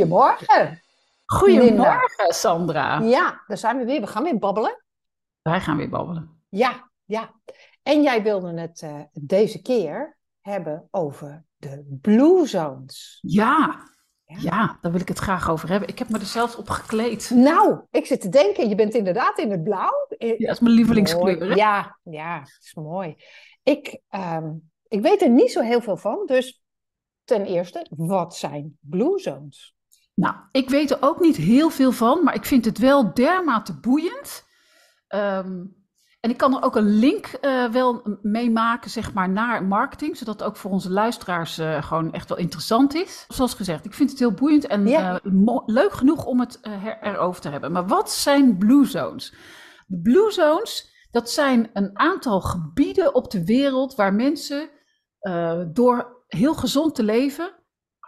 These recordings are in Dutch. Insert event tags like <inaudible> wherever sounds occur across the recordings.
Goedemorgen. Goedemorgen, Sandra. Ja, daar zijn we weer. We gaan weer babbelen. Wij gaan weer babbelen. Ja, ja. En jij wilde het uh, deze keer hebben over de Blue Zones. Ja, ja, ja, daar wil ik het graag over hebben. Ik heb me er zelfs op gekleed. Nou, ik zit te denken, je bent inderdaad in het blauw. Ja, dat is mijn lievelingskleur. Ja, ja, dat is mooi. Ik, um, ik weet er niet zo heel veel van, dus ten eerste, wat zijn Blue Zones? Nou, ik weet er ook niet heel veel van, maar ik vind het wel dermate boeiend. Um, en ik kan er ook een link uh, wel mee maken, zeg maar, naar marketing, zodat het ook voor onze luisteraars uh, gewoon echt wel interessant is. Zoals gezegd, ik vind het heel boeiend en ja. uh, leuk genoeg om het erover te hebben. Maar wat zijn Blue Zones? De Blue Zones, dat zijn een aantal gebieden op de wereld waar mensen door heel gezond te leven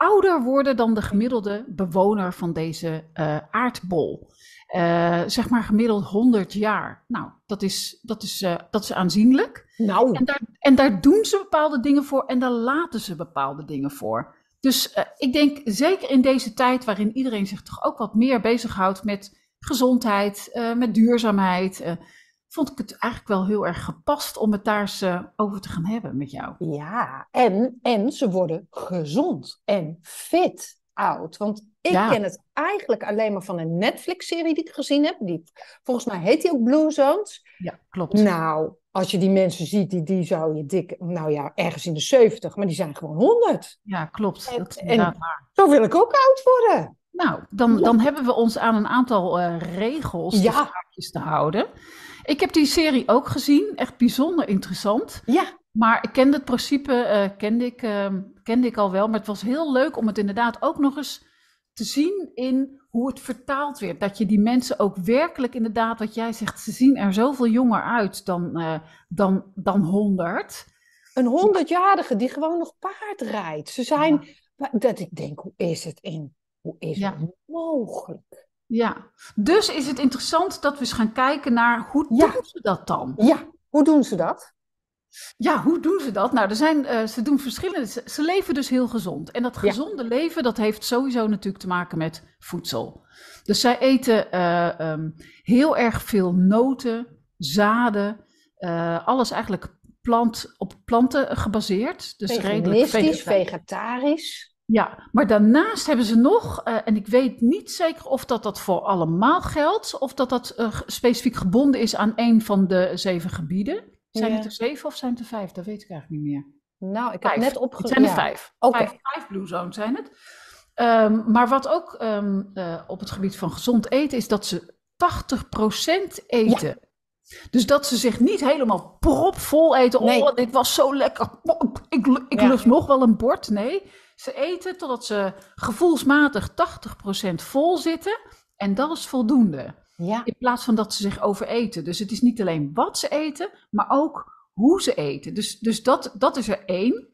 ouder worden dan de gemiddelde bewoner van deze aardbol. Uh, zeg maar gemiddeld 100 jaar. Nou, dat is, dat is, uh, dat is aanzienlijk. Nou. En daar, en daar doen ze bepaalde dingen voor en daar laten ze bepaalde dingen voor. Dus ik denk zeker in deze tijd waarin iedereen zich toch ook wat meer bezighoudt met gezondheid, met duurzaamheid, vond ik het eigenlijk wel heel erg gepast om het daar eens over te gaan hebben met jou. Ja, en, en ze worden gezond en fit oud. Want ik ken het eigenlijk alleen maar van een Netflix-serie die ik gezien heb. Die, volgens mij heet die ook Blue Zones. Ja, klopt. Nou, als je die mensen ziet, die, die zou je dik... Nou ja, ergens in de 70, maar die zijn gewoon 100. Ja, klopt. En, dat is en zo wil ik ook oud worden. Nou, dan, dan hebben we ons aan een aantal uh, regels ja. te houden. Ik heb die serie ook gezien. Echt bijzonder interessant. Ja. Maar ik kende het principe, uh, kende, ik, uh, kende ik al wel. Maar het was heel leuk om het inderdaad ook nog eens te zien in hoe het vertaald werd. Dat je die mensen ook werkelijk inderdaad, wat jij zegt, ze zien er zoveel jonger uit dan, uh, dan, dan 100. Een honderdjarige die gewoon nog paard rijdt. Ze zijn, ja. dat ik denk, hoe is het in, hoe is ja. het mogelijk? Ja, dus is het interessant dat we eens gaan kijken naar hoe ja. doen ze dat dan? Ja, hoe doen ze dat? Ja, hoe doen ze dat? Nou, er zijn, uh, ze doen verschillende. Ze, ze, leven dus heel gezond. En dat gezonde ja. leven, dat heeft sowieso natuurlijk te maken met voedsel. Dus zij eten uh, um, heel erg veel noten, zaden, uh, alles eigenlijk plant, op planten gebaseerd. Dus redelijk vegetarisch. vegetarisch. Ja, maar daarnaast hebben ze nog, en ik weet niet zeker of dat, dat voor allemaal geldt, of dat dat specifiek gebonden is aan een van de zeven gebieden. Zijn ja. het er zeven of zijn het er vijf? Dat weet ik eigenlijk niet meer. Nou, ik heb net opgezocht. Het zijn er vijf. Okay. vijf. Vijf Blue Zones zijn het. Um, maar wat ook um, uh, op het gebied van gezond eten is dat ze 80% eten. Ja. Dus dat ze zich niet helemaal propvol eten. Oh, dit was zo lekker. Ik, ik ja. lust nog wel een bord. Nee, ze eten totdat ze gevoelsmatig 80% vol zitten. En dat is voldoende. Ja. In plaats van dat ze zich overeten. Dus het is niet alleen wat ze eten, maar ook hoe ze eten. Dus, dus dat, dat is er één.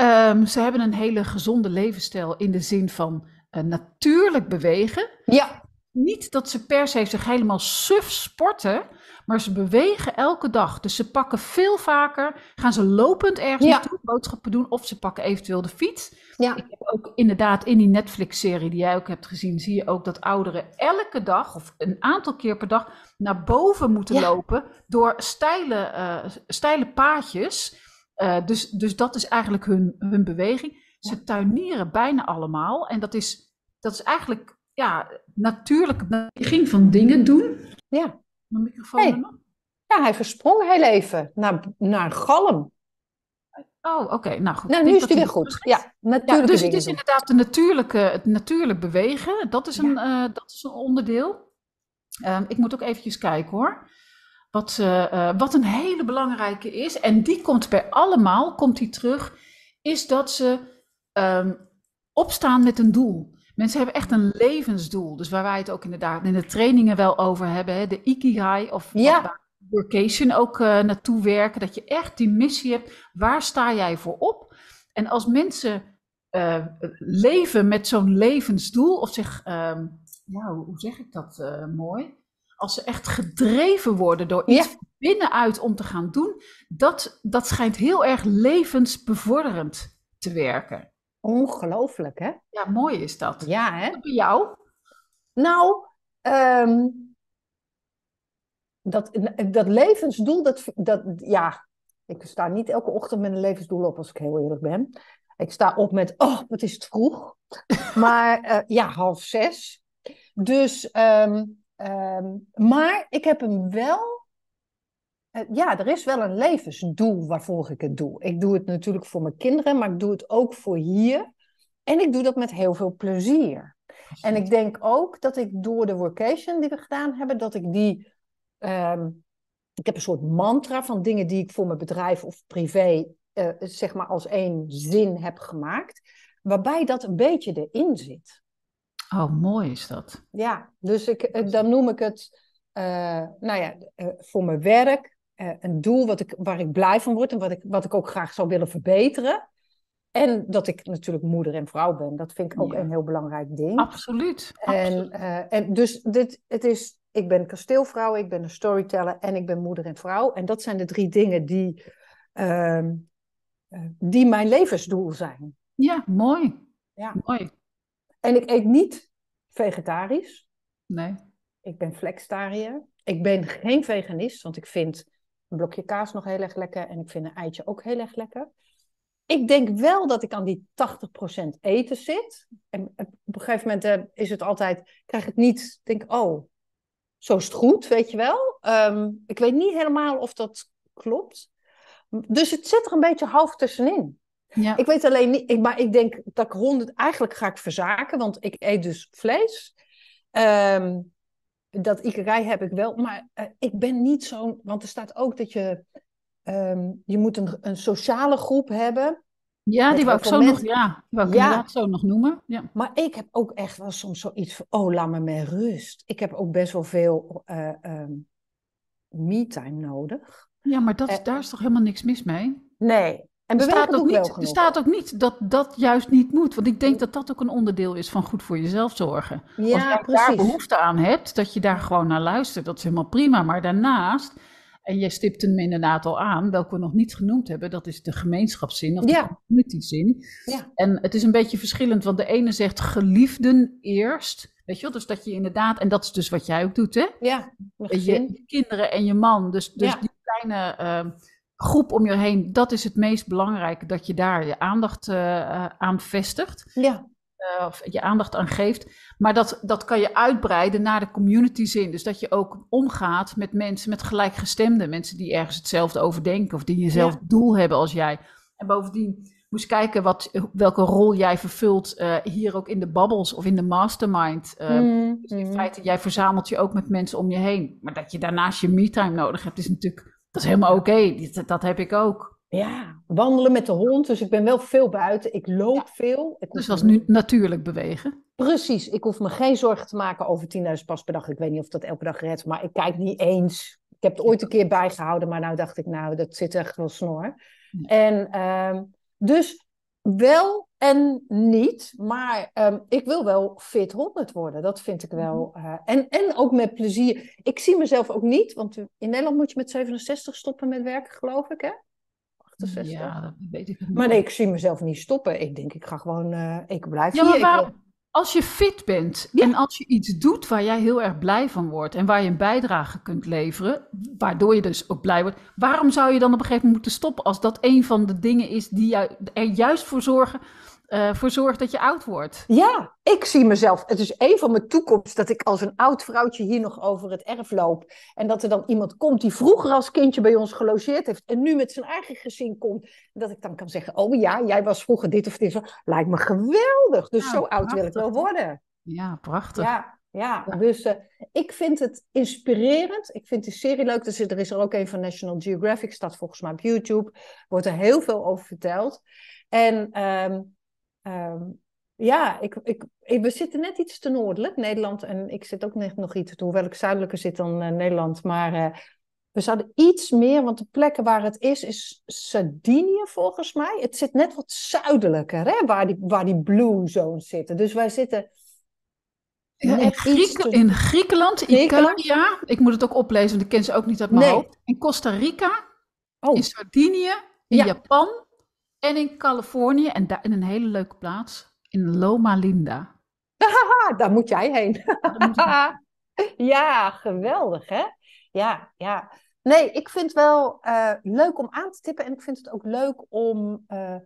Um, ze hebben een hele gezonde levensstijl in de zin van uh, natuurlijk bewegen. Ja. Niet dat ze per se zich helemaal suf sporten, maar ze bewegen elke dag. Dus ze pakken veel vaker, gaan ze lopend ergens ja. naartoe boodschappen doen of ze pakken eventueel de fiets. Ja. Ik heb ook inderdaad in die Netflix-serie die jij ook hebt gezien, zie je ook dat ouderen elke dag of een aantal keer per dag naar boven moeten ja. lopen door steile, uh, steile paadjes. Uh, dus, dus dat is eigenlijk hun, hun beweging. Ze tuinieren bijna allemaal en dat is, dat is eigenlijk ja, natuurlijke beweging van dingen doen. Ja. Mijn microfoon hey. Ja, hij versprong heel even naar, naar galm. Oh, oké. Okay. Nou goed. Nou, nu is het weer goed. Ja, natuurlijke ja, dus het is inderdaad de natuurlijke, het natuurlijk bewegen. Dat is een, ja. uh, dat is een onderdeel. Uh, ik moet ook eventjes kijken hoor. Wat, uh, wat een hele belangrijke is, en die komt bij allemaal, komt die terug, is dat ze um, opstaan met een doel. Mensen hebben echt een levensdoel. Dus waar wij het ook inderdaad in de trainingen wel over hebben, hè, de ikigai of ja. workation ook uh, naartoe werken. Dat je echt die missie hebt. Waar sta jij voor op? En als mensen uh, leven met zo'n levensdoel, of zich, uh, ja, hoe zeg ik dat uh, mooi? Als ze echt gedreven worden door iets ja. binnenuit om te gaan doen, dat, dat schijnt heel erg levensbevorderend te werken. Ongelooflijk, hè? Ja, mooi is dat. Ja, hè? Bij jou? Nou, ehm, dat, dat levensdoel, dat, dat, ja, ik sta niet elke ochtend met een levensdoel op, als ik heel eerlijk ben. Ik sta op met, oh, wat is het vroeg. <laughs> maar uh, ja, half zes. Dus, um, um, maar ik heb hem wel ja, er is wel een levensdoel waarvoor ik het doe. Ik doe het natuurlijk voor mijn kinderen, maar ik doe het ook voor hier. En ik doe dat met heel veel plezier. En ik denk ook dat ik door de workation die we gedaan hebben, dat ik die. Um, ik heb een soort mantra van dingen die ik voor mijn bedrijf of privé, uh, zeg maar, als één zin heb gemaakt. Waarbij dat een beetje erin zit. Oh, mooi is dat. Ja, dus ik, dan noem ik het, uh, nou ja, uh, voor mijn werk, een doel wat ik, waar ik blij van word en wat ik, wat ik ook graag zou willen verbeteren. En dat ik natuurlijk moeder en vrouw ben. Dat vind ik ook ja. een heel belangrijk ding. Absoluut. En, uh, en dus dit, het is, ik ben kasteelvrouw, ik ben een storyteller en ik ben moeder en vrouw. En dat zijn de drie dingen die, uh, uh, die mijn levensdoel zijn. Ja, mooi. Ja. Mooi. En ik eet niet vegetarisch. Nee. Ik ben flexitariër. Ik ben geen veganist, want ik vind een blokje kaas nog heel erg lekker en ik vind een eitje ook heel erg lekker ik denk wel dat ik aan die 80% eten zit. En op een gegeven moment uh, is het altijd, krijg het niet, denk oh, zo is het goed, weet je wel. Um, ik weet niet helemaal of dat klopt. Dus het zit er een beetje half tussenin. Ja. Ik weet alleen niet, ik, maar ik denk dat ik honderd, eigenlijk ga ik verzaken, want ik eet dus vlees. Um, dat ikerij heb ik wel, maar uh, ik ben niet zo'n, want er staat ook dat je Um, je moet een, een, sociale groep hebben. Ja, die wou ik zo nog, ja, die wou ik ja. zo nog noemen. Ja. Maar ik heb ook echt wel soms zoiets van, oh, laat me met rust. Ik heb ook best wel veel uh, um, me-time nodig. Ja, maar dat, uh, daar is toch helemaal niks mis mee? Nee. En er staat, ook niet, er staat ook niet dat dat juist niet moet. Want ik denk dat dat ook een onderdeel is van goed voor jezelf zorgen. Ja, Als je precies. daar behoefte aan hebt, dat je daar gewoon naar luistert, dat is helemaal prima. Maar daarnaast en je stipt hem inderdaad al aan, welke we nog niet genoemd hebben. Dat is de gemeenschapszin of ja. de communityzin. Ja. En het is een beetje verschillend, want de ene zegt geliefden eerst. Weet je wel, dus dat je inderdaad, en dat is dus wat jij ook doet, hè? Ja, je, je kinderen en je man. Dus, dus Ja. die kleine uh, groep om je heen, dat is het meest belangrijke, dat je daar je aandacht uh, aan vestigt. Ja. Uh, of je aandacht aan geeft. Maar dat, dat kan je uitbreiden naar de community zin. Dus dat je ook omgaat met mensen, met gelijkgestemden. Mensen die ergens hetzelfde over denken of die hetzelfde Ja. doel hebben als jij. En bovendien moest kijken wat, welke rol jij vervult uh, hier ook in de bubbles of in de mastermind. Uh, Mm, dus in mm. feite, jij verzamelt je ook met mensen om je heen. Maar dat je daarnaast je me-time nodig hebt, is natuurlijk, dat is helemaal oké. Dat, dat heb ik ook. Ja, wandelen met de hond. Dus ik ben wel veel buiten. Ik loop veel. Ik Dus hoef dat is me- nu natuurlijk bewegen. Precies. Ik hoef me geen zorgen te maken over 10.000 pas per dag. Ik weet niet of dat elke dag redt, maar ik kijk niet eens. Ik heb het ooit een keer bijgehouden, maar nou dacht ik, nou, dat zit echt wel snor. Ja. En ehm, dus wel en niet, maar ehm, ik wil wel fit 100 worden. Dat vind ik wel. Mhm. eh, en, en ook met plezier. Ik zie mezelf ook niet, want in Nederland moet je met 67 stoppen met werken, geloof ik, hè? 68. Ja, dat weet ik niet. Maar nee, ik zie mezelf niet stoppen. Ik denk, ik ga gewoon, eh, ik blijf Ja, hier. maar waarom- als je fit bent Ja. en als je iets doet waar jij heel erg blij van wordt en waar je een bijdrage kunt leveren, waardoor je dus ook blij wordt, waarom zou je dan op een gegeven moment moeten stoppen als dat een van de dingen is die er juist voor zorgen, eh, voor zorgt dat je oud wordt? Ja, ik zie mezelf. Het is een van mijn toekomst dat ik als een oud vrouwtje hier nog over het erf loop. En dat er dan iemand komt die vroeger als kindje bij ons gelogeerd heeft. En nu met zijn eigen gezin komt. Dat ik dan kan zeggen: Oh ja, jij was vroeger dit of dit. Lijkt me geweldig. Dus Ja, zo oud wil ik wel worden. Ja, prachtig. Ja, ja. Dus eh, ik vind het inspirerend. Ik vind die serie leuk. Dus er is er ook een van National Geographic, staat volgens mij op YouTube. Wordt er heel veel over verteld. En ehm, ehm, ja, ik, ik, ik- we zitten net iets te noordelijk, Nederland. En ik zit ook net nog iets, hoewel ik zuidelijker zit dan eh, Nederland. Maar eh, we zouden iets meer, want de plekken waar het is, is Sardinië volgens mij. Het zit net wat zuidelijker, hè, waar die, waar die blue zones zitten. Dus wij zitten Ja, in, net iets Griek- te- in Griekenland, Griekenland? Italia, ik moet het ook oplezen, want ik ken ze ook niet uit mijn Nee. hoofd. In Costa Rica, Oh, in Sardinië, in Ja. Japan En in Californië, en daar in een hele leuke plaats, in Loma Linda. <laughs> Daar moet jij heen. <laughs> ja, geweldig hè? Ja, ja. Nee, ik vind het wel uh, leuk om aan te tippen en ik vind het ook leuk om. Uh,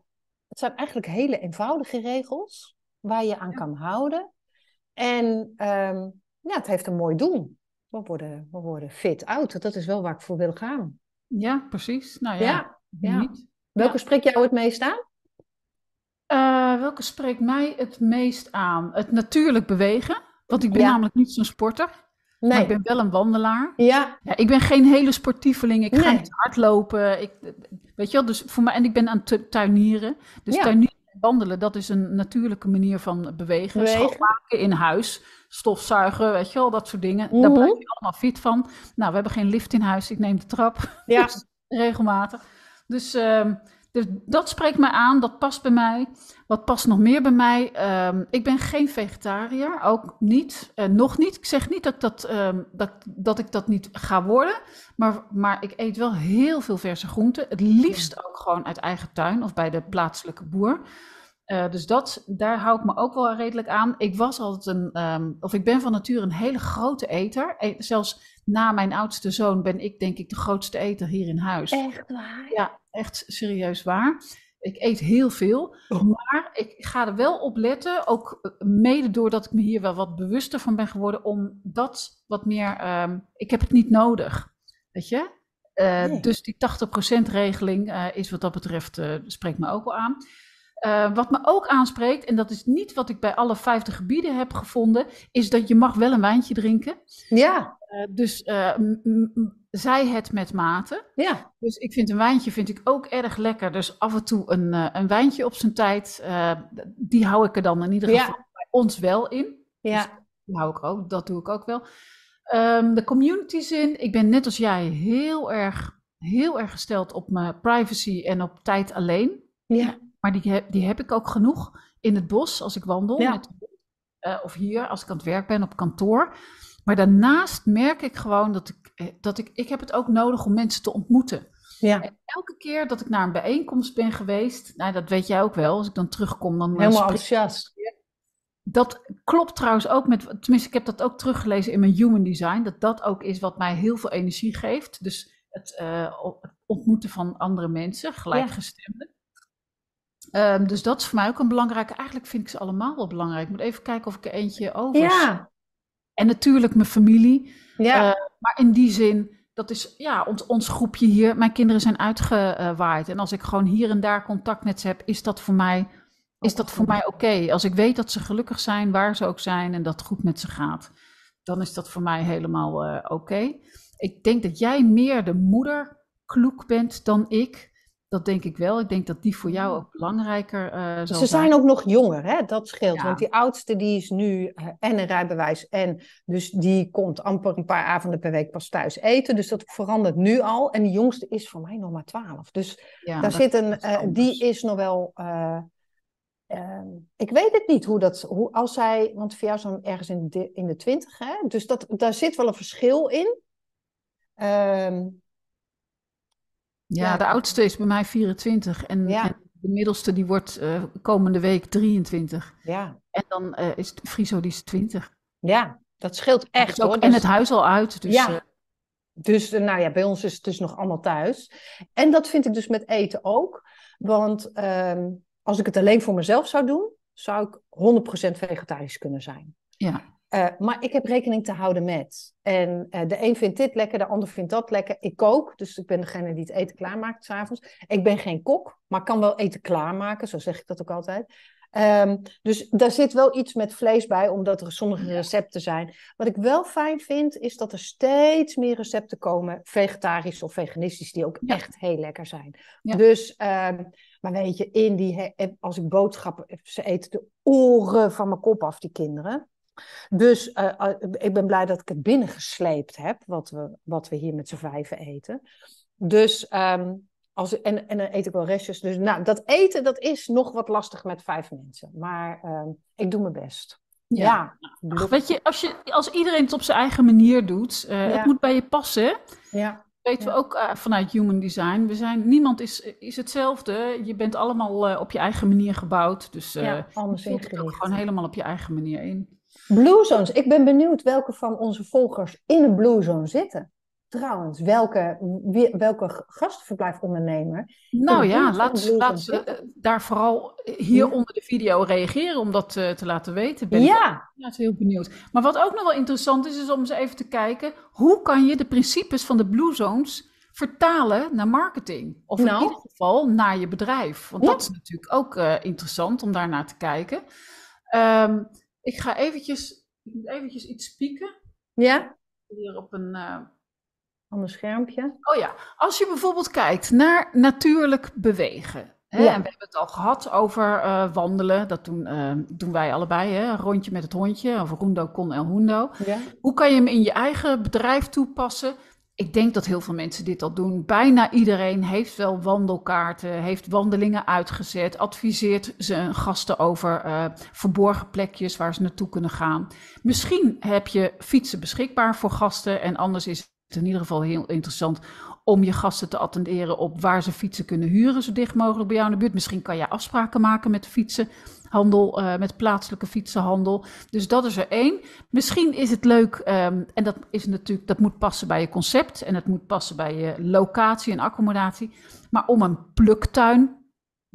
het zijn eigenlijk hele eenvoudige regels waar je aan kan houden. En um, ja, het heeft een mooi doel. We worden, we worden fit oud. Dat is wel waar ik voor wil gaan. Ja, precies. Nou ja, ja, ja. Welke spreekt jou het meest aan? Uh, welke spreekt mij het meest aan? Het natuurlijk bewegen. Want ik ben namelijk niet zo'n sporter. Nee. Maar ik ben wel een wandelaar. Ja. ja ik ben geen hele sportieveling. Ik ga niet hardlopen. Ik, weet je wel, dus voor mij, en ik ben aan het tuinieren. Dus ja. tuinieren en wandelen, dat is een natuurlijke manier van bewegen. bewegen. Schoonmaken in huis, stofzuigen, weet je wel, dat soort dingen. Daar blijf je allemaal fit van. Nou, we hebben geen lift in huis. Ik neem de trap. Ja. <laughs> Dus regelmatig. Dus... Uh, dus dat spreekt mij aan, dat past bij mij. Wat past nog meer bij mij? Um, ik ben geen vegetariër, ook niet, uh, nog niet. Ik zeg niet dat, dat, um, dat, dat ik dat niet ga worden, maar, maar ik eet wel heel veel verse groenten. Het liefst ook gewoon uit eigen tuin of bij de plaatselijke boer. Uh, dus dat, daar hou ik me ook wel redelijk aan. Ik was altijd een, um, of ik ben van nature een hele grote eter. E zelfs na mijn oudste zoon ben ik denk ik de grootste eter hier in huis. Echt waar? Ja, echt serieus waar. Ik eet heel veel, oh. maar ik ga er wel op letten, ook eh, mede doordat ik me hier wel wat bewuster van ben geworden, om dat wat meer, um, ik heb het niet nodig, weet je. Uh, nee. Dus die 80% regeling uh, is wat dat betreft, uh, spreekt me ook wel aan. Uh, wat me ook aanspreekt, en dat is niet wat ik bij alle 50 gebieden heb gevonden, is dat je mag wel een wijntje drinken. Ja. Uh, dus uh, zij het met mate. Ja. Dus ik vind een wijntje vind ik ook erg lekker. Dus af en toe een, een wijntje op zijn tijd, die hou ik er dan in ieder geval ja. bij ons wel in. Ja. Dus die hou ik ook, dat doe ik ook wel. Um, de community zin, ik ben net als jij heel erg, heel erg gesteld op mijn privacy en op tijd alleen. Ja. Maar die heb, die heb ik ook genoeg in het bos als ik wandel. Ja. Met, uh, of hier als ik aan het werk ben op kantoor. Maar daarnaast merk ik gewoon dat ik, dat ik, ik heb het ook nodig om mensen te ontmoeten. Ja. En elke keer dat ik naar een bijeenkomst ben geweest, nou dat weet jij ook wel, als ik dan terugkom, dan helemaal enthousiast. Dat klopt trouwens ook met, tenminste ik heb dat ook teruggelezen in mijn human design, dat dat ook is wat mij heel veel energie geeft. Dus het, uh, het ontmoeten van andere mensen, gelijkgestemden. Um, dus dat is voor mij ook een belangrijke. Eigenlijk vind ik ze allemaal wel belangrijk. Ik moet even kijken of ik er eentje over. Ja. En natuurlijk mijn familie. Ja. Uh, maar in die zin, dat is ja, ons, ons groepje hier. Mijn kinderen zijn uitgewaaid. En als ik gewoon hier en daar contact met ze heb, is dat voor mij, is dat voor mij oké. Okay. Als ik weet dat ze gelukkig zijn, waar ze ook zijn en dat het goed met ze gaat, dan is dat voor mij helemaal uh, oké. Okay. Ik denk dat jij meer de moederkloek bent dan ik. Dat denk ik wel. Ik denk dat die voor jou ook belangrijker uh, zal Ze zijn ook nog jonger, hè? dat scheelt. Ja. Want die oudste die is nu uh, en een rijbewijs en dus die komt amper een paar avonden per week pas thuis eten. Dus dat verandert nu al. En de jongste is voor mij nog maar twaalf. Dus ja, daar zit een, uh, die is nog wel... ik weet het niet hoe dat, hoe, als zij, want voor jou zo'n ergens in de, in de twintig, hè? dus dat, daar zit wel een verschil in. Um, ja, de oudste is bij mij 24 en, ja. en de middelste die wordt uh, komende week 23. Ja. En dan uh, is Friso die is 20. Ja, dat scheelt echt dus ook, hoor. En het huis al uit. Dus, ja. Uh, dus nou ja, bij ons is het dus nog allemaal thuis. En dat vind ik dus met eten ook. Want um, als ik het alleen voor mezelf zou doen, zou ik 100% vegetarisch kunnen zijn. Ja. Uh, maar ik heb rekening te houden met. En uh, de een vindt dit lekker, de ander vindt dat lekker. Ik kook, dus ik ben degene die het eten klaarmaakt s'avonds. Ik ben geen kok, maar kan wel eten klaarmaken, zo zeg ik dat ook altijd. Um, dus daar zit wel iets met vlees bij, omdat er sommige recepten zijn. Wat ik wel fijn vind, is dat er steeds meer recepten komen, vegetarisch of veganistisch, die ook ja. echt heel lekker zijn. Ja. Dus, um, maar weet je, in die, als ik boodschappen, ze eten de oren van mijn kop af, die kinderen. Dus uh, ik ben blij dat ik het binnengesleept heb, wat we, wat we hier met z'n vijven eten. Dus, um, als, en, en dan eet ik wel restjes. Dus nou, dat eten, dat is nog wat lastig met vijf mensen. Maar um, ik doe mijn best. Ja. ja. Ach, weet je als, je, als iedereen het op zijn eigen manier doet, uh, ja. het moet bij je passen. Ja. weten we ook uh, vanuit Human Design. We zijn, niemand is, is hetzelfde. Je bent allemaal uh, op je eigen manier gebouwd. Dus ja, anders je het ook gewoon helemaal op je eigen manier in. Blue Zones. Ik ben benieuwd welke van onze volgers in een Blue Zone zitten. Trouwens, welke, welke gastverblijfondernemer? Nou ja, laat, laat ze eh, daar vooral hier onder de video reageren om dat te, te laten weten. Ben ja. Ik heel benieuwd. Maar wat ook nog wel interessant is, is om eens even te kijken, hoe kan je de principes van de Blue Zones vertalen naar marketing? Of in nou. ieder geval naar je bedrijf. Want dat is natuurlijk ook uh, interessant om daar naar te kijken. Um, ik ga eventjes, eventjes iets spieken. Ja. Hier op een... Uh, Ander schermpje. Oh ja, als je bijvoorbeeld kijkt naar natuurlijk bewegen. Hè, ja. En we hebben het al gehad over uh, wandelen. Dat doen, uh, doen wij allebei, hè? een rondje met het hondje. Of Rundo con el Hundo. Ja. Hoe kan je hem in je eigen bedrijf toepassen? Ik denk dat heel veel mensen dit al doen. Bijna iedereen heeft wel wandelkaarten, heeft wandelingen uitgezet, adviseert zijn gasten over uh, verborgen plekjes waar ze naartoe kunnen gaan. Misschien heb je fietsen beschikbaar voor gasten en anders is het in ieder geval heel interessant om je gasten te attenderen op waar ze fietsen kunnen huren, zo dicht mogelijk bij jou in de buurt. Misschien kan je afspraken maken met fietsenhandel, uh, met plaatselijke fietsenhandel. Dus dat is er één. Misschien is het leuk, um, en dat is natuurlijk, dat moet passen bij je concept en het moet passen bij je locatie en accommodatie. Maar om een pluktuin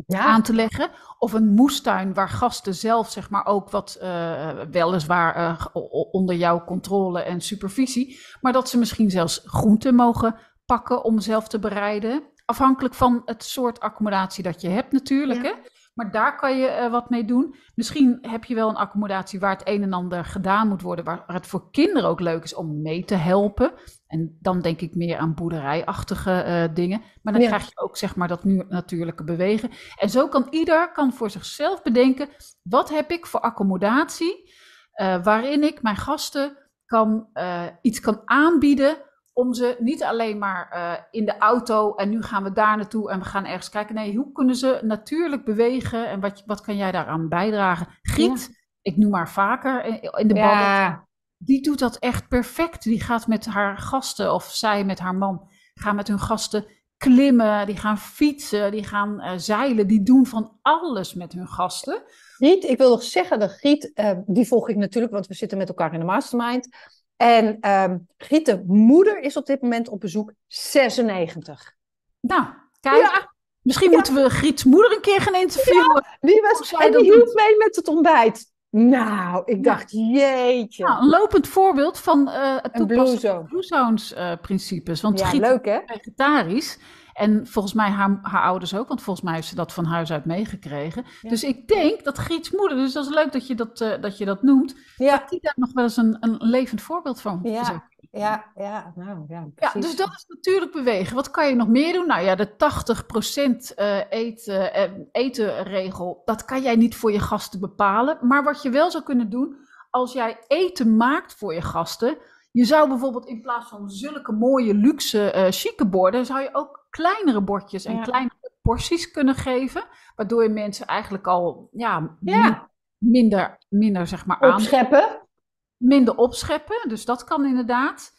ja. aan te leggen. Of een moestuin waar gasten zelf zeg maar ook wat uh, weliswaar uh, onder jouw controle en supervisie. Maar dat ze misschien zelfs groenten mogen pakken om zelf te bereiden. Afhankelijk van het soort accommodatie dat je hebt natuurlijk. Hè? Maar daar kan je uh, wat mee doen. Misschien heb je wel een accommodatie waar het een en ander gedaan moet worden. Waar, waar het voor kinderen ook leuk is om mee te helpen. En dan denk ik meer aan boerderijachtige uh, dingen. Maar dan ja. krijg je ook zeg maar dat nu natuurlijke bewegen. En zo kan ieder kan voor zichzelf bedenken. Wat heb ik voor accommodatie? Uh, waarin ik mijn gasten kan, iets kan aanbieden om ze niet alleen maar uh, in de auto en nu gaan we daar naartoe en we gaan ergens kijken. Nee, hoe kunnen ze natuurlijk bewegen en wat, wat kan jij daaraan bijdragen? Giet, ja. ik noem maar vaker in de ja. Die doet dat echt perfect. Die gaat met haar gasten, of zij met haar man, gaan met hun gasten klimmen, die gaan fietsen, die gaan uh, zeilen. Die doen van alles met hun gasten. Griet, ik wil nog zeggen, dat Griet, uh, die volg ik natuurlijk, want we zitten met elkaar in de mastermind. En um, de moeder, is op dit moment op bezoek 96. Nou, kijk. Ja. Misschien ja. moeten we Griet's moeder een keer gaan interviewen. Ja, die was, en die mee met het ontbijt. Nou, ik dacht, jeetje. Nou, een lopend voorbeeld van uh, het toepassen van Blue Zones uh, principes. Want ja, Griet leuk, hè? is vegetarisch. En volgens mij haar, haar, ouders ook, want volgens mij heeft ze dat van huis uit meegekregen. Ja. Dus ik denk dat Griets moeder, dus dat is leuk dat je dat, uh, dat, je dat noemt, ja. dat die daar nog wel eens een, een levend voorbeeld van ja. Is. Ja, ja, nou ja. Precies. Ja, dus dat is natuurlijk bewegen. Wat kan je nog meer doen? Nou ja, de 80% uh, eten, uh, etenregel, dat kan jij niet voor je gasten bepalen. Maar wat je wel zou kunnen doen, als jij eten maakt voor je gasten, je zou bijvoorbeeld in plaats van zulke mooie luxe uh, chique borden, zou je ook kleinere bordjes en ja. kleinere porties kunnen geven. Waardoor je mensen eigenlijk al ja, ja. minder, minder zeg maar opscheppen. Aan, minder opscheppen, dus dat kan inderdaad.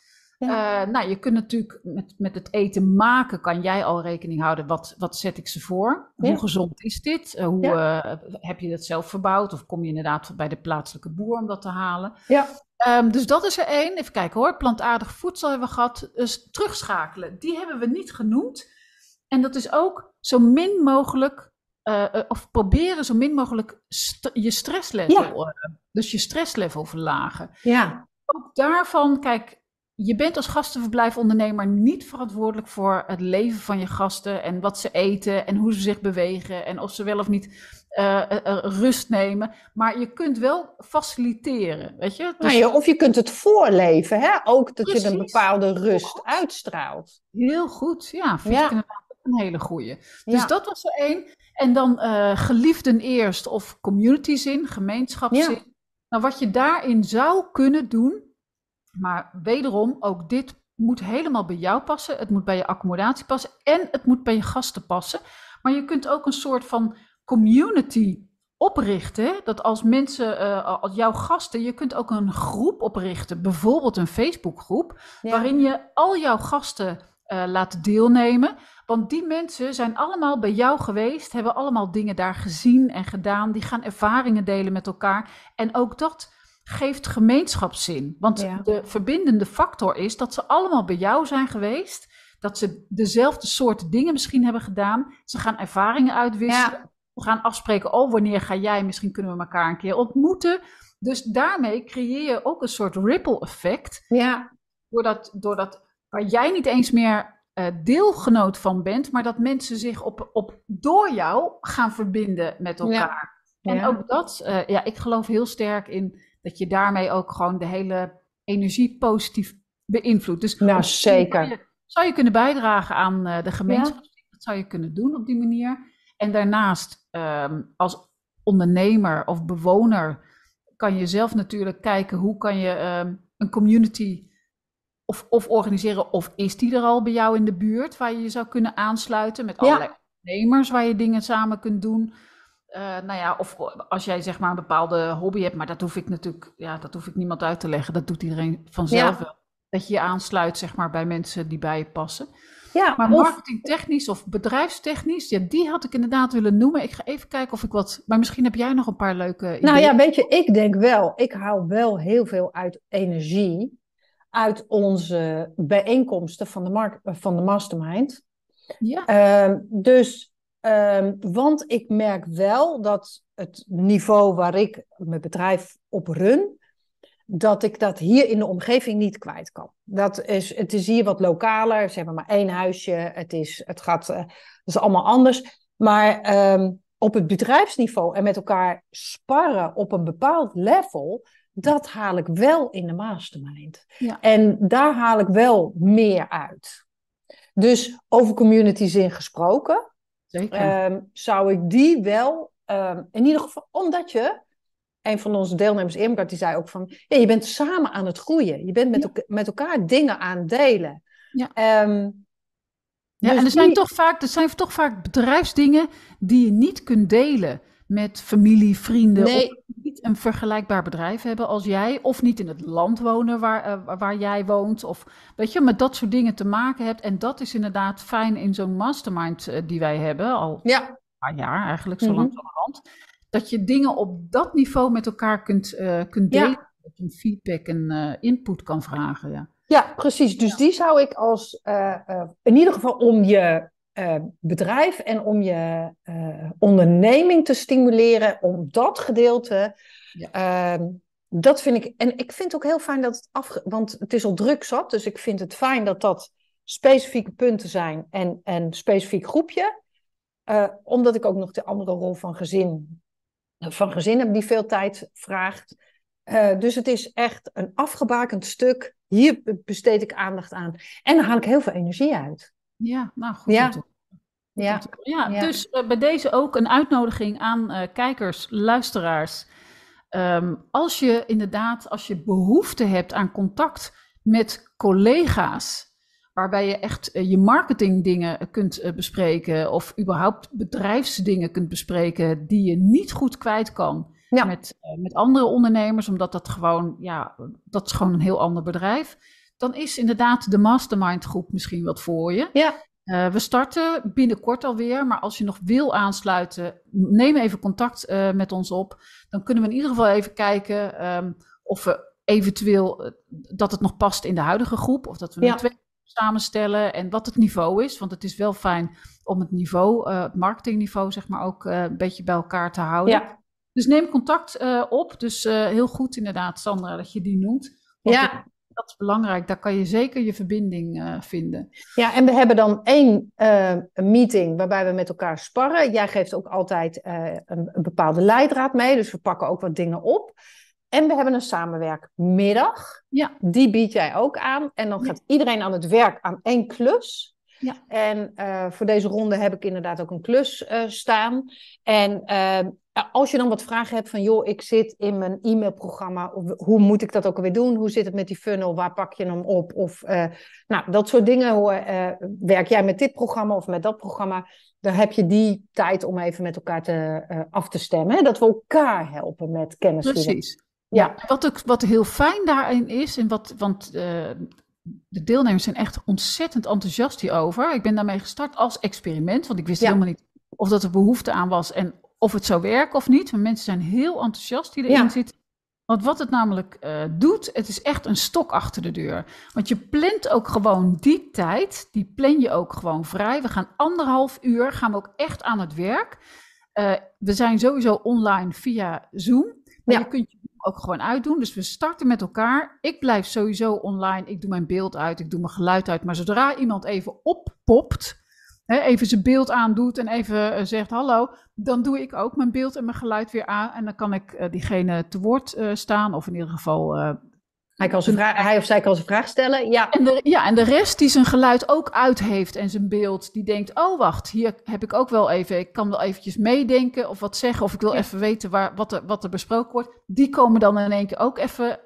Ja. Uh, nou, je kunt natuurlijk met, met het eten maken, kan jij al rekening houden. Wat, wat zet ik ze voor? Ja. Hoe gezond is dit? Uh, hoe uh, heb je dat zelf verbouwd? Of kom je inderdaad bij de plaatselijke boer om dat te halen? Ja. Um, dus dat is er één. Even kijken hoor. Plantaardig voedsel hebben we gehad. Dus terugschakelen. Die hebben we niet genoemd. En dat is ook zo min mogelijk, uh, of proberen zo min mogelijk st je stresslevel, ja. uh, dus je stresslevel verlagen. Ja. Ook daarvan, kijk, je bent als gastenverblijfondernemer niet verantwoordelijk voor het leven van je gasten en wat ze eten en hoe ze zich bewegen en of ze wel of niet uh, uh, rust nemen. Maar je kunt wel faciliteren, weet je? Dus... Of je kunt het voorleven, hè? ook dat Precies. je een bepaalde rust uitstraalt. Heel goed, ja. Vind ja. ik inderdaad een hele goeie. Dus ja. dat was er één. En dan uh, geliefden eerst of community-zin, gemeenschapszin. Nou, wat je daarin zou kunnen doen, maar wederom, ook dit moet helemaal bij jou passen. Het moet bij je accommodatie passen en het moet bij je gasten passen. Maar je kunt ook een soort van community oprichten. Dat als mensen, uh, als jouw gasten, je kunt ook een groep oprichten. Bijvoorbeeld een Facebookgroep. Ja. Waarin je al jouw gasten laten deelnemen. Want die mensen zijn allemaal bij jou geweest, hebben allemaal dingen daar gezien en gedaan. Die gaan ervaringen delen met elkaar. En ook dat geeft gemeenschapszin. Want de verbindende factor is dat ze allemaal bij jou zijn geweest. Dat ze dezelfde soort dingen misschien hebben gedaan. Ze gaan ervaringen uitwisselen. We gaan afspreken, oh, wanneer ga jij? Misschien kunnen we elkaar een keer ontmoeten. Dus daarmee creëer je ook een soort ripple effect. Ja. Doordat, doordat waar jij niet eens meer uh, deelgenoot van bent, maar dat mensen zich op, op, door jou gaan verbinden met elkaar. En ook dat, uh, ja, ik geloof heel sterk in dat je daarmee ook gewoon de hele energie positief beïnvloedt. Dus nou, zeker. Zou je, kunnen bijdragen aan uh, de gemeenschap? Dat zou je kunnen doen op die manier. En daarnaast, um, als ondernemer of bewoner, kan je zelf natuurlijk kijken hoe kan je um, een community of, of organiseren, of is die er al bij jou in de buurt waar je je zou kunnen aansluiten met allerlei ondernemers waar je dingen samen kunt doen. Uh, nou ja, of als jij zeg maar een bepaalde hobby hebt, maar dat hoef ik natuurlijk, ja, dat hoef ik niemand uit te leggen. Dat doet iedereen vanzelf wel. Dat je je aansluit zeg maar bij mensen die bij je passen. Ja, maar marketingtechnisch of bedrijfstechnisch, ja, die had ik inderdaad willen noemen. Ik ga even kijken of ik wat. Maar misschien heb jij nog een paar leuke. Ideeën. Nou ja, weet je, ik denk wel. Ik haal wel heel veel uit energie uit onze bijeenkomsten van de, mark van de mastermind. Ja. Uh, dus, uh, want ik merk wel dat het niveau waar ik mijn bedrijf op run, dat ik dat hier in de omgeving niet kwijt kan. Dat is, het is hier wat lokaler, ze hebben maar één huisje, het, is, het gaat, uh, is allemaal anders. Maar um, op het bedrijfsniveau en met elkaar sparren op een bepaald level, dat haal ik wel in de mastermind. Ja. En daar haal ik wel meer uit. Dus over communities in gesproken, Zeker. Um, zou ik die wel, um, in ieder geval, omdat je, een van onze deelnemers, Irmgard, die zei ook van, ja, je bent samen aan het groeien. Je bent met, ja. met elkaar dingen aan het delen. Ja. Um, ja, dus en er zijn, toch vaak, er zijn toch vaak bedrijfsdingen die je niet kunt delen met familie, vrienden. Nee. Of niet een vergelijkbaar bedrijf hebben als jij. Of niet in het land wonen waar, uh, waar jij woont. Of weet je, met dat soort dingen te maken hebt. En dat is inderdaad fijn in zo'n mastermind uh, die wij hebben. Al ja. een paar jaar eigenlijk, zo lang mm -hmm. Dat je dingen op dat niveau met elkaar kunt, uh, kunt delen. Ja. Dat je feedback en input kan vragen. Ja, ja precies. Dus ja. die zou ik als, in ieder geval om je uh, bedrijf en om je uh, onderneming te stimuleren, om dat gedeelte. Ja. Uh, dat vind ik. En ik vind het ook heel fijn dat het af. Want het is al druk zat. Dus ik vind het fijn dat dat specifieke punten zijn en een specifiek groepje. Uh, omdat ik ook nog de andere rol van gezin, van gezin heb die veel tijd vraagt. dus het is echt een afgebakend stuk. Hier besteed ik aandacht aan. En dan haal ik heel veel energie uit. Ja, nou goed. Ja. Ja. ja, ja, dus uh, bij deze ook een uitnodiging aan uh, kijkers, luisteraars. Um, als je inderdaad, als je behoefte hebt aan contact met collega's, waarbij je echt uh, je marketingdingen kunt bespreken of überhaupt bedrijfsdingen kunt bespreken die je niet goed kwijt kan ja. met, met andere ondernemers, omdat dat gewoon, ja, dat is gewoon een heel ander bedrijf dan is inderdaad de mastermind groep misschien wat voor je. Ja. Uh, we starten binnenkort alweer, maar als je nog wil aansluiten, neem even contact uh, met ons op. Dan kunnen we in ieder geval even kijken um, of we eventueel uh, dat het nog past in de huidige groep, of dat we ja. een samenstellen en wat het niveau is. Want het is wel fijn om het niveau, het marketingniveau, zeg maar, ook een beetje bij elkaar te houden. Ja. Dus neem contact op. Dus heel goed inderdaad, Sandra, dat je die noemt. Want ja dat is belangrijk. Daar kan je zeker je verbinding uh, vinden. Ja, en we hebben dan één uh, meeting waarbij we met elkaar sparren. Jij geeft ook altijd uh, een, een, bepaalde leidraad mee, dus we pakken ook wat dingen op. En we hebben een samenwerkmiddag. Ja. Die bied jij ook aan. En dan gaat ja. iedereen aan het werk aan één klus. Ja. En uh, voor deze ronde heb ik inderdaad ook een klus uh, staan. En uh, als je dan wat vragen hebt van, joh, ik zit in mijn e-mailprogramma, hoe moet ik dat ook alweer doen? Hoe zit het met die funnel? Waar pak je hem op? Of, nou, dat soort dingen. Hoe, werk jij met dit programma of met dat programma? Dan heb je die tijd om even met elkaar te, af te stemmen. Hè? Dat we elkaar helpen met kennis. Precies. Ja. Wat, ook, wat heel fijn daarin is, en wat, want de deelnemers zijn echt ontzettend enthousiast hierover. Ik ben daarmee gestart als experiment, want ik wist helemaal niet of dat er behoefte aan was en of het zou werken of niet. Maar mensen zijn heel enthousiast die erin zitten. Want wat het namelijk uh, doet, het is echt een stok achter de deur. Want je plant ook gewoon die tijd, die plan je ook gewoon vrij. We gaan anderhalf uur, gaan we ook echt aan het werk. Uh, we zijn sowieso online via Zoom. Maar je kunt je ook gewoon uitdoen. Dus we starten met elkaar. Ik blijf sowieso online. Ik doe mijn beeld uit, ik doe mijn geluid uit. Maar zodra iemand even oppopt, hè, even zijn beeld aandoet en even uh, zegt hallo, dan doe ik ook mijn beeld en mijn geluid weer aan. En dan kan ik uh, diegene te woord uh, staan, of in ieder geval hij, kan zijn vraag, hij of zij kan zijn vraag stellen, ja. En de, ja, en de rest die zijn geluid ook uit heeft en zijn beeld, die denkt, oh wacht, hier heb ik ook wel even, ik kan wel eventjes meedenken of wat zeggen, of ik wil even weten waar, wat, er, wat er besproken wordt. Die komen dan in één keer ook even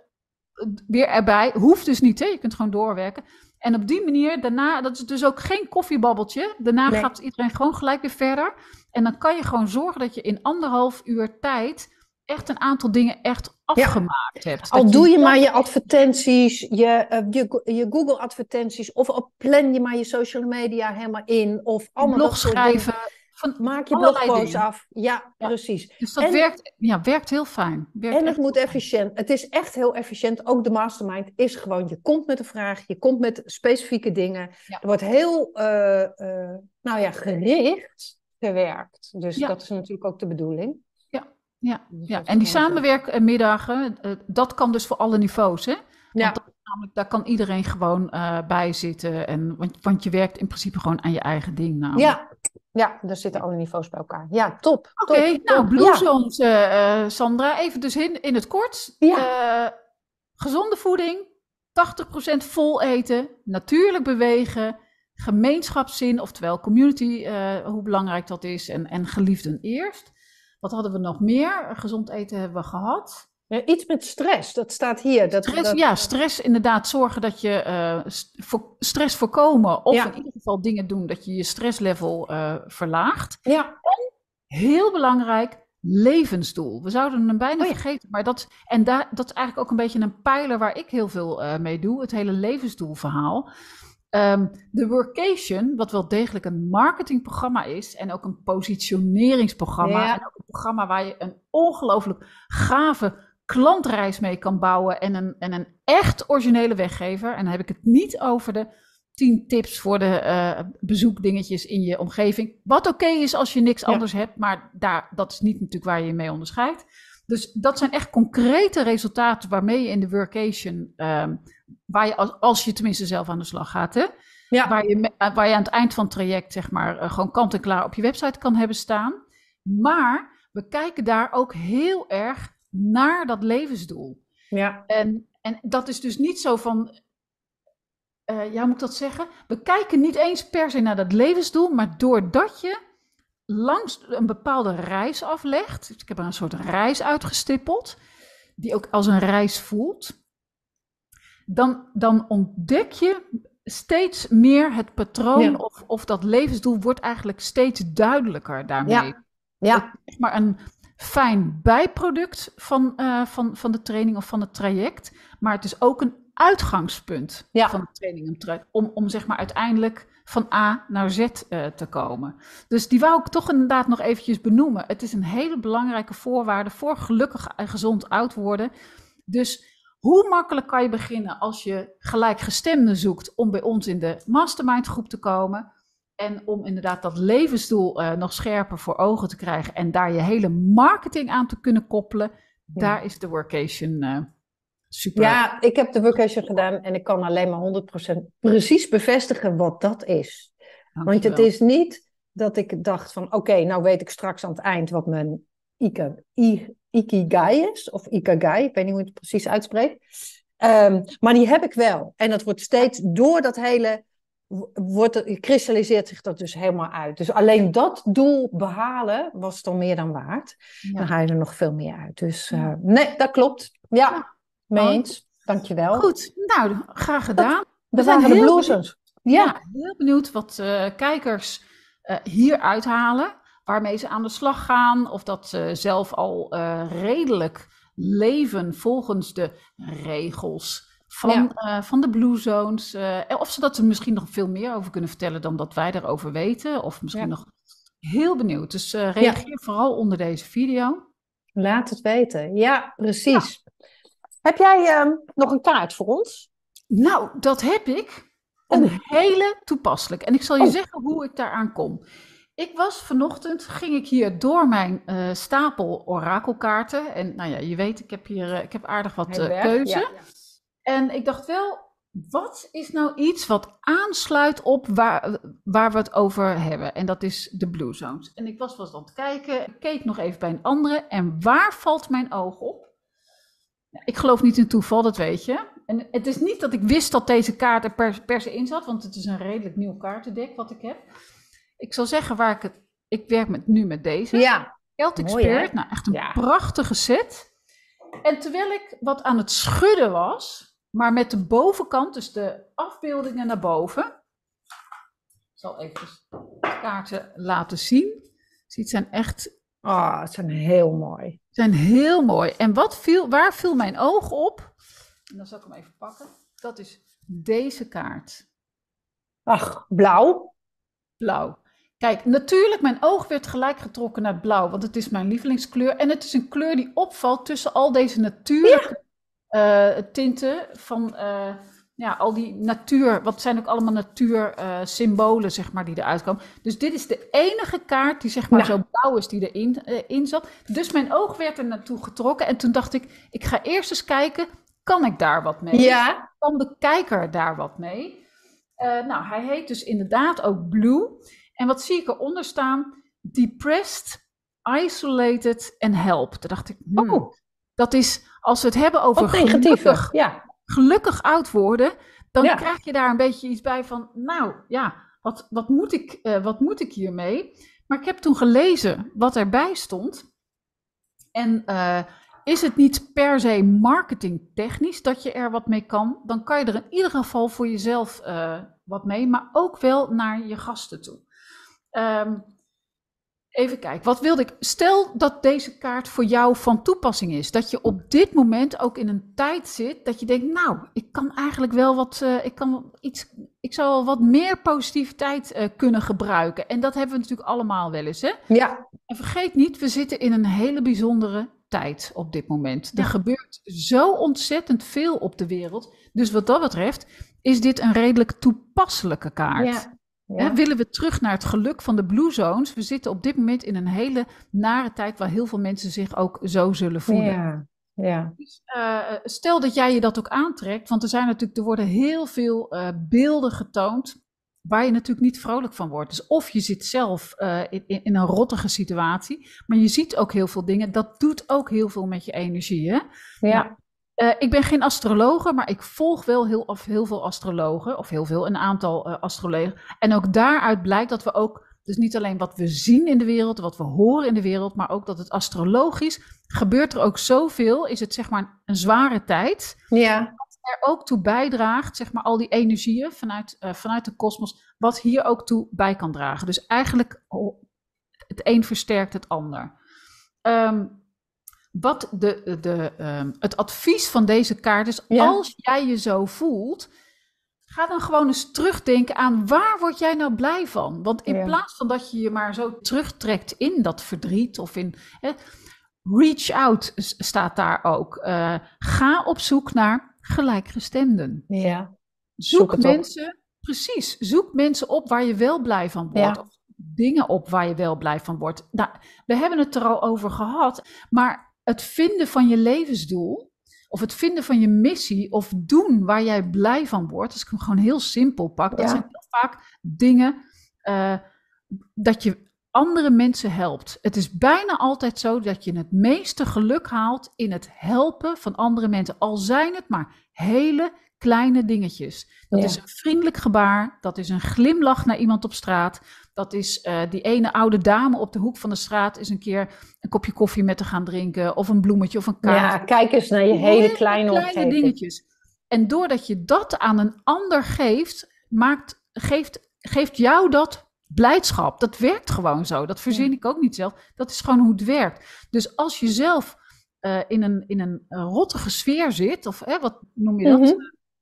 weer erbij. Hoeft dus niet, hè? je kunt gewoon doorwerken. En op die manier, daarna, dat is dus ook geen koffiebabbeltje. Daarna gaat iedereen gewoon gelijk weer verder. En dan kan je gewoon zorgen dat je in anderhalf uur tijd echt een aantal dingen echt afgemaakt hebt. Al doe je, maar je advertenties, je, uh, je, je Google advertenties, of plan je maar je social media helemaal in, of allemaal blog schrijven. Van Maak je blogpost af. Ja, precies. Dus dat werkt, ja, werkt heel fijn. Werkt en het moet efficiënt. Het is echt heel efficiënt. Ook de mastermind is gewoon, je komt met een vraag, je komt met specifieke dingen. Er wordt heel, uh, uh, nou ja, gericht gewerkt. Dus dat is natuurlijk ook de bedoeling. Ja, dus ja. en die samenwerkmiddagen, uh, dat kan dus voor alle niveaus, hè? Ja. Want namelijk, daar kan iedereen gewoon uh, bij zitten. En, want, want je werkt in principe gewoon aan je eigen ding. Namelijk. Ja. Ja, daar zitten alle niveaus bij elkaar. Ja, top. Oké, nou, Blue Zones, ja. uh, Sandra, even dus in, in het kort. Ja. gezonde voeding, 80% vol eten, natuurlijk bewegen, gemeenschapszin, oftewel community, hoe belangrijk dat is, en, en geliefden eerst. Wat hadden we nog meer? Gezond eten hebben we gehad. Iets met stress, dat staat hier. Dat, stress, Ja, stress inderdaad. Zorgen dat je uh, stress voorkomen. Of in ieder geval dingen doen dat je je stresslevel uh, verlaagt. Ja. En heel belangrijk, levensdoel. We zouden hem bijna oh vergeten. Maar dat, en daar, dat is eigenlijk ook een beetje een pijler waar ik heel veel uh, mee doe. Het hele levensdoelverhaal. Um, de Workation, wat wel degelijk een marketingprogramma is en ook een positioneringsprogramma. En ook een programma waar je een ongelooflijk gave klantreis mee kan bouwen en een, en een echt originele weggever. En dan heb ik het niet over de 10 tips voor de uh, bezoekdingetjes in je omgeving. Wat oké is als je niks anders hebt, maar daar, dat is niet natuurlijk waar je je mee onderscheidt. Dus dat zijn echt concrete resultaten waarmee je in de workation, um, waar je als, als, je tenminste zelf aan de slag gaat, hè? Ja. Waar, je, eh, waar je aan het eind van het traject, zeg maar, uh, gewoon kant en klaar op je website kan hebben staan. Maar we kijken daar ook heel erg naar dat levensdoel. Ja. En, en dat is dus niet zo van, uh, ja, moet ik dat zeggen? We kijken niet eens per se naar dat levensdoel, maar doordat je langs een bepaalde reis aflegt. Ik heb er een soort reis uitgestippeld, die ook als een reis voelt. Dan, dan ontdek je steeds meer het patroon of, of dat levensdoel wordt eigenlijk steeds duidelijker daarmee. Ja. ja. Maar een fijn bijproduct van, uh, van, van de training of van het traject, maar het is ook een uitgangspunt ja. van de training om, om zeg maar uiteindelijk van A naar Z uh, te komen. Dus die wou ik toch inderdaad nog eventjes benoemen. Het is een hele belangrijke voorwaarde voor gelukkig en gezond oud worden. Dus hoe makkelijk kan je beginnen als je gelijkgestemden zoekt om bij ons in de mastermind groep te komen? En om inderdaad dat levensdoel uh, nog scherper voor ogen te krijgen en daar je hele marketing aan te kunnen koppelen, ja. daar is de workation uh, Super. Ja, ik heb de workation gedaan en ik kan alleen maar 100% precies bevestigen wat dat is. Want het is niet dat ik dacht van oké, nou weet ik straks aan het eind wat mijn Ikigai is. Of Ikagai, ik weet niet hoe je het precies uitspreekt. Um, maar die heb ik wel. En dat wordt steeds door dat hele, wordt, kristalliseert zich dat dus helemaal uit. Dus alleen dat doel behalen was dan meer dan waard. Ja. Dan ga je er nog veel meer uit. Dus uh, nee, dat klopt. ja. Mee oh. eens. Dankjewel. Goed, nou, graag gedaan. We zijn heel benieuwd, ja. ja. heel benieuwd wat uh, kijkers uh, hier uithalen. Waarmee ze aan de slag gaan. Of dat ze zelf al redelijk leven volgens de regels van, eh, van de Blue Zones. eh, of ze dat er misschien nog veel meer over kunnen vertellen dan dat wij erover weten. Of misschien Ja. nog heel benieuwd. Dus eh, reageer vooral onder deze video. Laat het weten. Ja, precies. Heb jij ehm, nog een kaart voor ons? Nou, dat heb ik. Een hele toepasselijk. En ik zal je Oh. zeggen hoe ik daaraan kom. Ik was vanochtend, ging ik hier door mijn stapel orakelkaarten. En nou ja, je weet, ik heb hier ik heb aardig wat eh, keuze. Ja. En ik dacht wel, wat is nou iets wat aansluit op waar, waar we het over hebben? En dat is de Blue Zones. En ik was wel eens aan het kijken, ik keek nog even bij een andere. En waar valt mijn oog op? Ik geloof niet in toeval, dat weet je. En het is niet dat ik wist dat deze kaart er per, per se in zat, want het is een redelijk nieuw kaartendek wat ik heb. Ik zal zeggen waar ik het. Ik werk met, nu met deze. Ja, Celtic Mooi, hè? Spirit. Nou, echt een Ja. prachtige set. En terwijl ik wat aan het schudden was, maar met de bovenkant, dus de afbeeldingen naar boven. Ik zal even de kaarten laten zien. Zie, het zijn echt oh, het zijn heel mooi. zijn heel mooi. En wat viel, waar viel mijn oog op? En dan zal ik hem even pakken. Dat is deze kaart. Ach, blauw. Blauw. Kijk, natuurlijk, mijn oog werd gelijk getrokken naar blauw, want het is mijn lievelingskleur. En het is een kleur die opvalt tussen al deze natuurlijke eh, tinten van eh, ja, al die natuur. Wat zijn ook allemaal natuursymbolen, zeg maar, die eruit komen. Dus dit is de enige kaart die zeg maar Ja. zo blauw is die erin eh, in zat. Dus mijn oog werd er naartoe getrokken. En toen dacht ik, ik ga eerst eens kijken, kan ik daar wat mee? Ja, kan de kijker daar wat mee? Eh, nou, hij heet dus inderdaad ook Blue. En wat zie ik eronder staan? Depressed, isolated en help. Toen dacht ik, hmm, oh, dat is, als we het hebben over gelukkig, Ja, gelukkig oud worden, dan Ja. krijg je daar een beetje iets bij van, nou ja, wat, wat, moet ik, eh, wat moet ik hiermee? Maar ik heb toen gelezen wat erbij stond. En eh, is het niet per se marketingtechnisch dat je er wat mee kan, dan kan je er in ieder geval voor jezelf eh, wat mee, maar ook wel naar je gasten toe. Ehm, even kijken, wat wilde ik? Stel dat deze kaart voor jou van toepassing is. Dat je op dit moment ook in een tijd zit dat je denkt, nou, ik kan eigenlijk wel wat, eh, ik kan iets, ik zou wel wat meer positiviteit eh, kunnen gebruiken. En dat hebben we natuurlijk allemaal wel eens, hè? ja, En vergeet niet, we zitten in een hele bijzondere tijd op dit moment. Er gebeurt zo ontzettend veel op de wereld. Dus wat dat betreft is dit een redelijk toepasselijke kaart. ja. Hè, ja. willen we terug naar het geluk van de Blue Zones? We zitten op dit moment in een hele nare tijd waar heel veel mensen zich ook zo zullen voelen. Ja, ja. Dus, eh, stel dat jij je dat ook aantrekt, want er zijn natuurlijk, er worden heel veel eh, beelden getoond waar je natuurlijk niet vrolijk van wordt. Dus of je zit zelf eh, in, in een rottige situatie, maar je ziet ook heel veel dingen. Dat doet ook heel veel met je energie. Hè? ja. Eh, ik ben geen astrologe, maar ik volg wel heel, of heel veel astrologen, of heel veel, een aantal eh, astrologen. En ook daaruit blijkt dat we ook, dus niet alleen wat we zien in de wereld, wat we horen in de wereld, maar ook dat het astrologisch gebeurt er ook zoveel, is het zeg maar een zware tijd, ja. er ook toe bijdraagt, zeg maar al die energieën vanuit, eh, vanuit de kosmos, wat hier ook toe bij kan dragen. Dus eigenlijk, oh, het een versterkt het ander. Ehm, wat de, de, ehm, het advies van deze kaart is, Ja. als jij je zo voelt, ga dan gewoon eens terugdenken aan waar word jij nou blij van? Want in Ja. plaats van dat je je maar zo terugtrekt in dat verdriet of in... Hè, reach out staat daar ook. Eh, ga op zoek naar gelijkgestemden. ja. Zoek, Zoek het op. mensen, precies, zoek mensen op waar je wel blij van wordt. Ja. Of dingen op waar je wel blij van wordt. Nou, we hebben het er al over gehad, maar het vinden van je levensdoel, of het vinden van je missie, of doen waar jij blij van wordt, als ik hem gewoon heel simpel pak, dat Ja. zijn heel vaak dingen eh, dat je andere mensen helpt. Het is bijna altijd zo dat je het meeste geluk haalt in het helpen van andere mensen, al zijn het maar hele kleine dingetjes. Dat Ja. is een vriendelijk gebaar, dat is een glimlach naar iemand op straat, dat is eh, die ene oude dame op de hoek van de straat eens een keer een kopje koffie met te gaan drinken, of een bloemetje of een kaart. Ja, kijk eens naar je hele kleine omgeving. dingetjes. En doordat je dat aan een ander geeft, maakt, geeft, geeft jou dat blijdschap. Dat werkt gewoon zo. Dat verzin ik ook niet zelf. Dat is gewoon hoe het werkt. Dus als je zelf eh, in een, in een eh, rottige sfeer zit, of wat noem je dat?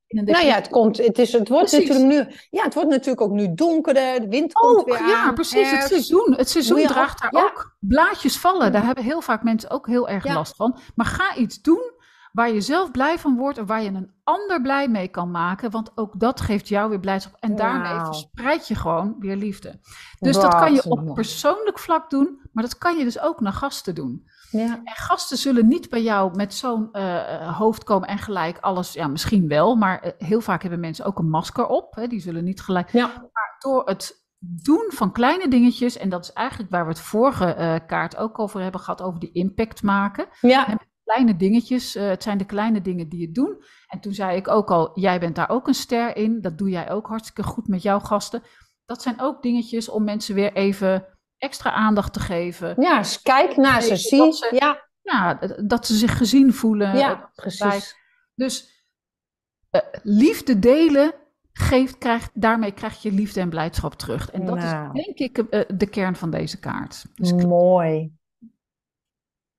Nou ja, het, komt, het, is, het, wordt natuurlijk nu, ja, het wordt natuurlijk ook nu donkerder, de wind komt weer aan. Ja, precies, het seizoen, het seizoen draagt daar ook. Blaadjes vallen, daar hebben heel vaak mensen ook heel erg last van. Maar ga iets doen waar je zelf blij van wordt en waar je een ander blij mee kan maken. Want ook dat geeft jou weer blijdschap. En daarmee verspreid je gewoon weer liefde. Dus dat kan je op persoonlijk vlak doen, maar dat kan je dus ook naar gasten doen. Ja. En gasten zullen niet bij jou met zo'n uh, hoofd komen en gelijk alles, ja, misschien wel, maar uh, heel vaak hebben mensen ook een masker op. Hè, die zullen niet gelijk. Ja. Maar door het doen van kleine dingetjes, en dat is eigenlijk waar we het vorige uh, kaart ook over hebben gehad, over die impact maken. Ja. En kleine dingetjes, het zijn de kleine dingen die je doen. En toen zei ik ook al, jij bent daar ook een ster in, dat doe jij ook hartstikke goed met jouw gasten. Dat zijn ook dingetjes om mensen weer even extra aandacht te geven. Ja, kijk naar ze, zie. ja. ja, dat ze zich gezien voelen. Ja, precies. Dus uh, liefde delen geeft, krijgt, daarmee krijg je liefde en blijdschap terug. En dat is nou. denk ik uh, de kern van deze kaart. Dus mooi.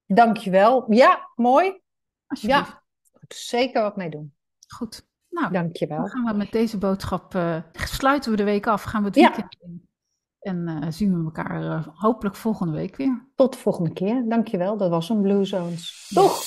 Dankjewel. Ja, mooi. Ja, zeker wat mee doen. Goed. Nou, Dankjewel. Dan gaan we met deze boodschap, uh, sluiten we de week af, gaan we het weekend ja. in. En uh, zien we elkaar uh, hopelijk volgende week weer. Tot de volgende keer. Dankjewel. Dat was een Blue Zones. Toch?